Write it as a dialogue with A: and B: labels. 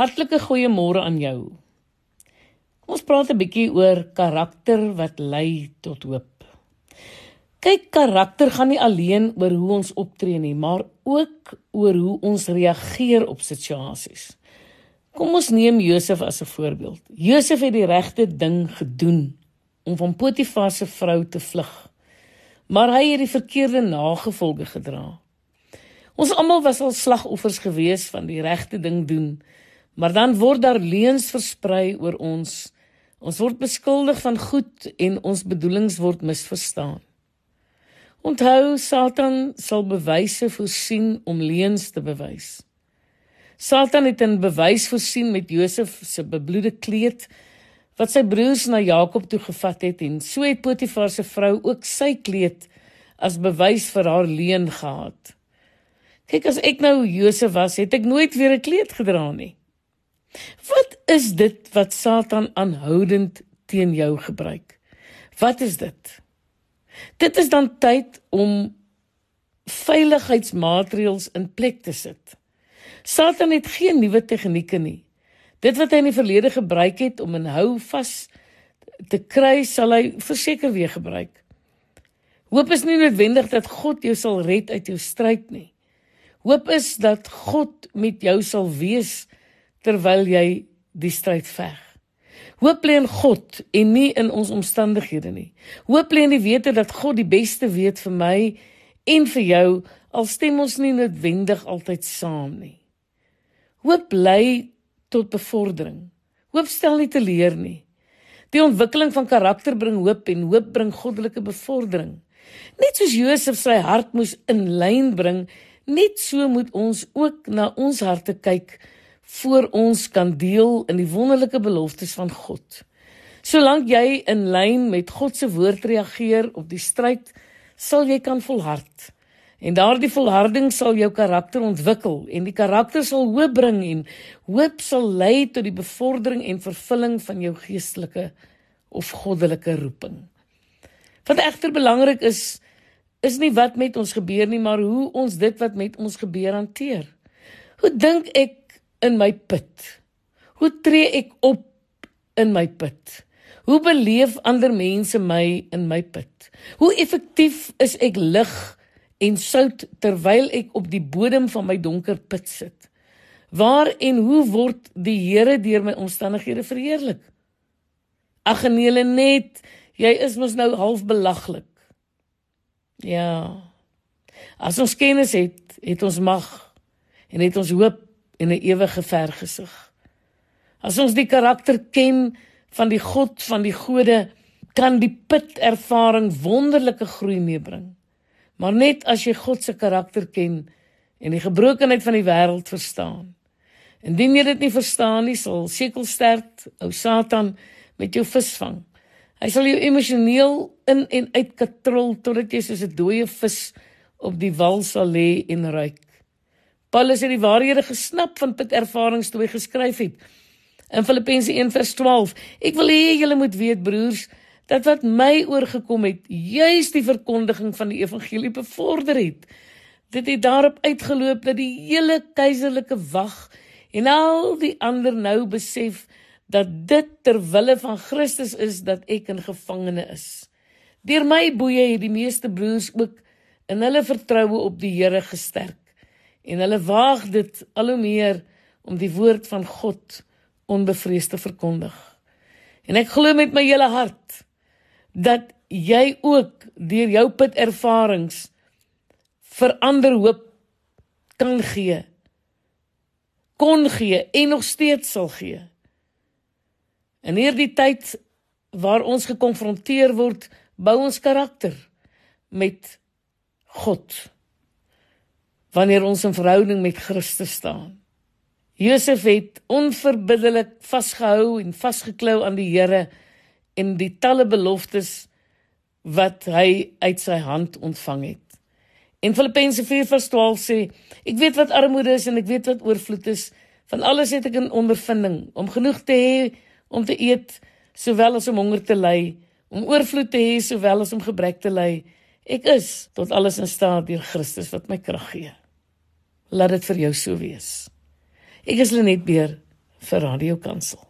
A: Hartlike goeiemôre aan jou. Ons praat 'n bietjie oor karakter wat lei tot hoop. Kyk, karakter gaan nie alleen oor hoe ons optree nie, maar ook oor hoe ons reageer op situasies. Kom ons neem Josef as 'n voorbeeld. Josef het die regte ding gedoen om van Potifar se vrou te vlug. Maar hy het die verkeerde nagevolge gedra. Ons almal was al slagoffers gewees van die regte ding doen. Maar dan word daar leuns versprei oor ons. Ons word beskuldig van goed en ons bedoelings word misverstaan. Onthou, Satan sal bewyse voorsien om leuns te bewys. Satan het 'n bewys voorsien met Josef se bebloede kleed wat sy broers na Jakob toe gevat het en so het Potifar se vrou ook sy kleed as bewys vir haar leuen gehad. Kyk as ek nou Josef was, het ek nooit weer 'n kleed gedra nie. Wat is dit wat Satan aanhoudend teen jou gebruik? Wat is dit? Dit is dan tyd om veiligheidsmaatreëls in plek te sit. Satan het geen nuwe tegnieke nie. Dit wat hy in die verlede gebruik het om 'n hou vas te kry, sal hy verseker weer gebruik. Hoop is nie noodwendig dat God jou sal red uit jou stryd nie. Hoop is dat God met jou sal wees terwyl jy die stryd veg. Hoop lê in God en nie in ons omstandighede nie. Hoop lê in die wete dat God die beste weet vir my en vir jou al stem ons nie noodwendig altyd saam nie. Hoop lei tot bevordering. Hoop stel nie teleur nie. Die ontwikkeling van karakter bring hoop en hoop bring goddelike bevordering. Net soos Josef sy hart moes in lyn bring Net so moet ons ook na ons harte kyk voor ons kan deel in die wonderlike beloftes van God. Solank jy in lyn met God se woord reageer op die stryd, sal jy kan volhard. En daardie volharding sal jou karakter ontwikkel en die karakter sal hoop bring en hoop sal lei tot die bevordering en vervulling van jou geestelike of goddelike roeping. Wat egter belangrik is, is nie wat met ons gebeur nie, maar hoe ons dit wat met ons gebeur hanteer. Hoe dink ek in my put? Hoe tree ek op in my put? Hoe beleef ander mense my in my put? Hoe effektief is ek lig en sout terwyl ek op die bodem van my donker put sit? Waar en hoe word die Here deur my omstandighede verheerlik? Ag nee, net jy is mos nou half belaglik. Ja. As ons kennis het, het ons mag en het ons hoop en 'n ewige vergesig. As ons die karakter ken van die God van die gode, kan die put ervaring wonderlike groei meebring. Maar net as jy God se karakter ken en die gebrokenheid van die wêreld verstaan. Indien jy dit nie verstaan nie, sal sekelstert ou Satan met jou visvang. Hy sal jou emosioneel in en uit katrol totdat jy soos 'n dooie vis op die wal sal lê en ruik. Paulus het die waarhede gesnap van put ervarings toe hy geskryf het. In Filippense 1:12, ek wil hê julle moet weet broers, dat wat my oorgekom het, juis die verkondiging van die evangelie bevorder het. Dit het daarop uitgeloop dat die hele keiserlike wag en al die ander nou besef dat dit ter wille van Christus is dat ek in gevangene is. Deur my boeye het die meeste broers ook in hulle vertroue op die Here gesterk en hulle waag dit al hoe meer om die woord van God onbevrees te verkondig. En ek glo met my hele hart dat jy ook deur jou put ervarings verander hoop kan gee kon gee en nog steeds sal gee. In hierdie tyd waar ons gekonfronteer word, bou ons karakter met God. Wanneer ons in verhouding met Christus staan. Josef het onverbiddelik vasgehou en vasgeklou aan die Here en die talle beloftes wat hy uit sy hand ontvang het. En Filippense 4:12 sê: Ek weet wat armoede is en ek weet wat oorvloed is. Van alles het ek 'n ondervinding om genoeg te hê om te eet sowel as om honger te ly, om oorvloed te hê sowel as om gebrek te ly. Ek is tot alles in staat deur Christus wat my krag gee. Laat dit vir jou so wees. Ek is Lenet Beer vir Radio Kansel.